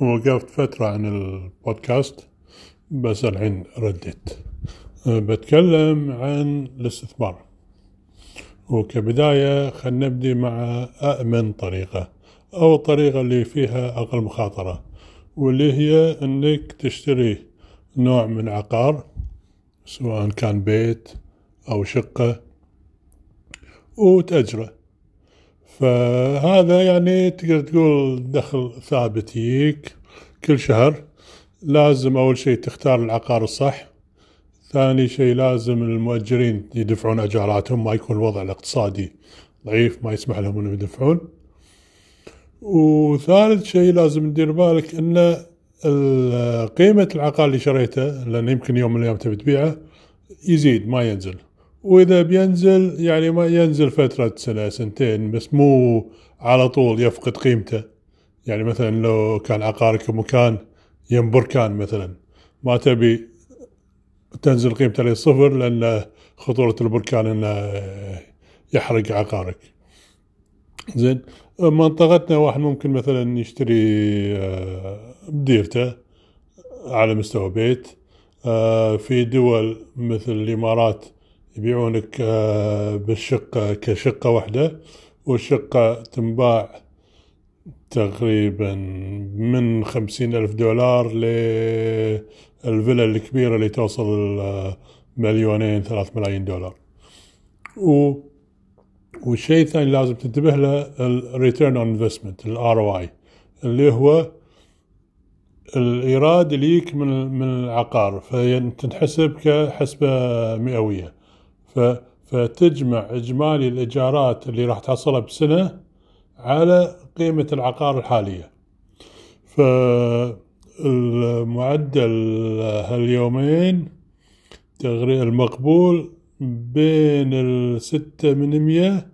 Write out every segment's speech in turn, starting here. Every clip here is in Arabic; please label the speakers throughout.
Speaker 1: وقفت فترة عن البودكاست بس الحين رديت. بتكلم عن الاستثمار. وكبداية خلينا نبدي مع أأمن طريقة أو الطريقة اللي فيها أقل مخاطرة واللي هي أنك تشتري نوع من عقار سواء كان بيت أو شقة وتأجره. فهذا يعني تقدر تقول دخل ثابت يجيك كل شهر. لازم أول شيء تختار العقار الصح ثاني شيء لازم المؤجرين يدفعون أجاراتهم ما يكون الوضع الاقتصادي ضعيف ما يسمح لهم أنهم يدفعون. وثالث شيء لازم ندير بالك أن قيمة العقار اللي شريته لأن يمكن يوم من الأيام تبي تبيعه يزيد ما ينزل. وإذا بينزل يعني ما ينزل فترة سنة سنتين بس مو على طول يفقد قيمته. يعني مثلا لو كان عقارك مكان يم بركان مثلا ما تبي تنزل قيمته للصفر لأن خطورة البركان إنه يحرق عقارك. زين منطقتنا واحد ممكن مثلا يشتري آه، بديرته على مستوى بيت آه، في دول مثل الإمارات يبيعونك آه، بالشقة كشقة واحدة والشقة تنباع تقريبا من خمسين ألف دولار للفيلا الكبيرة اللي توصل مليونين ثلاث ملايين دولار. و والشيء الثاني لازم تنتبه له ال return on investment ال ROI اللي هو الإيراد اللي يجيك من من العقار فتنحسب كحسبة مئوية. فتجمع إجمالي الإيجارات اللي راح تحصلها بسنة على قيمة العقار الحالية. فالمعدل هاليومين تقريبا المقبول بين الستة من مية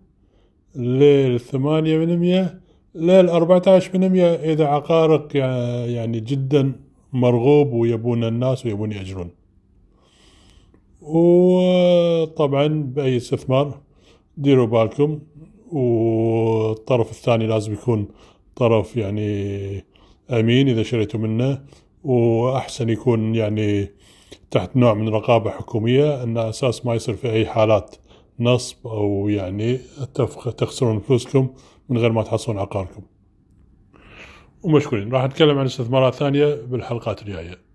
Speaker 1: للثمانية من مية للأربعة عشر من مية إذا عقارك يعني جدا مرغوب ويبون الناس ويبون يأجرون. وطبعا بأي استثمار ديروا بالكم والطرف الثاني لازم يكون طرف يعني أمين إذا شريتوا منه وأحسن يكون يعني تحت نوع من رقابة حكومية أن أساس ما يصير في أي حالات نصب أو يعني تخسرون فلوسكم من غير ما تحصلون عقاركم. ومشكورين. راح نتكلم عن استثمارات ثانية بالحلقات الجاية.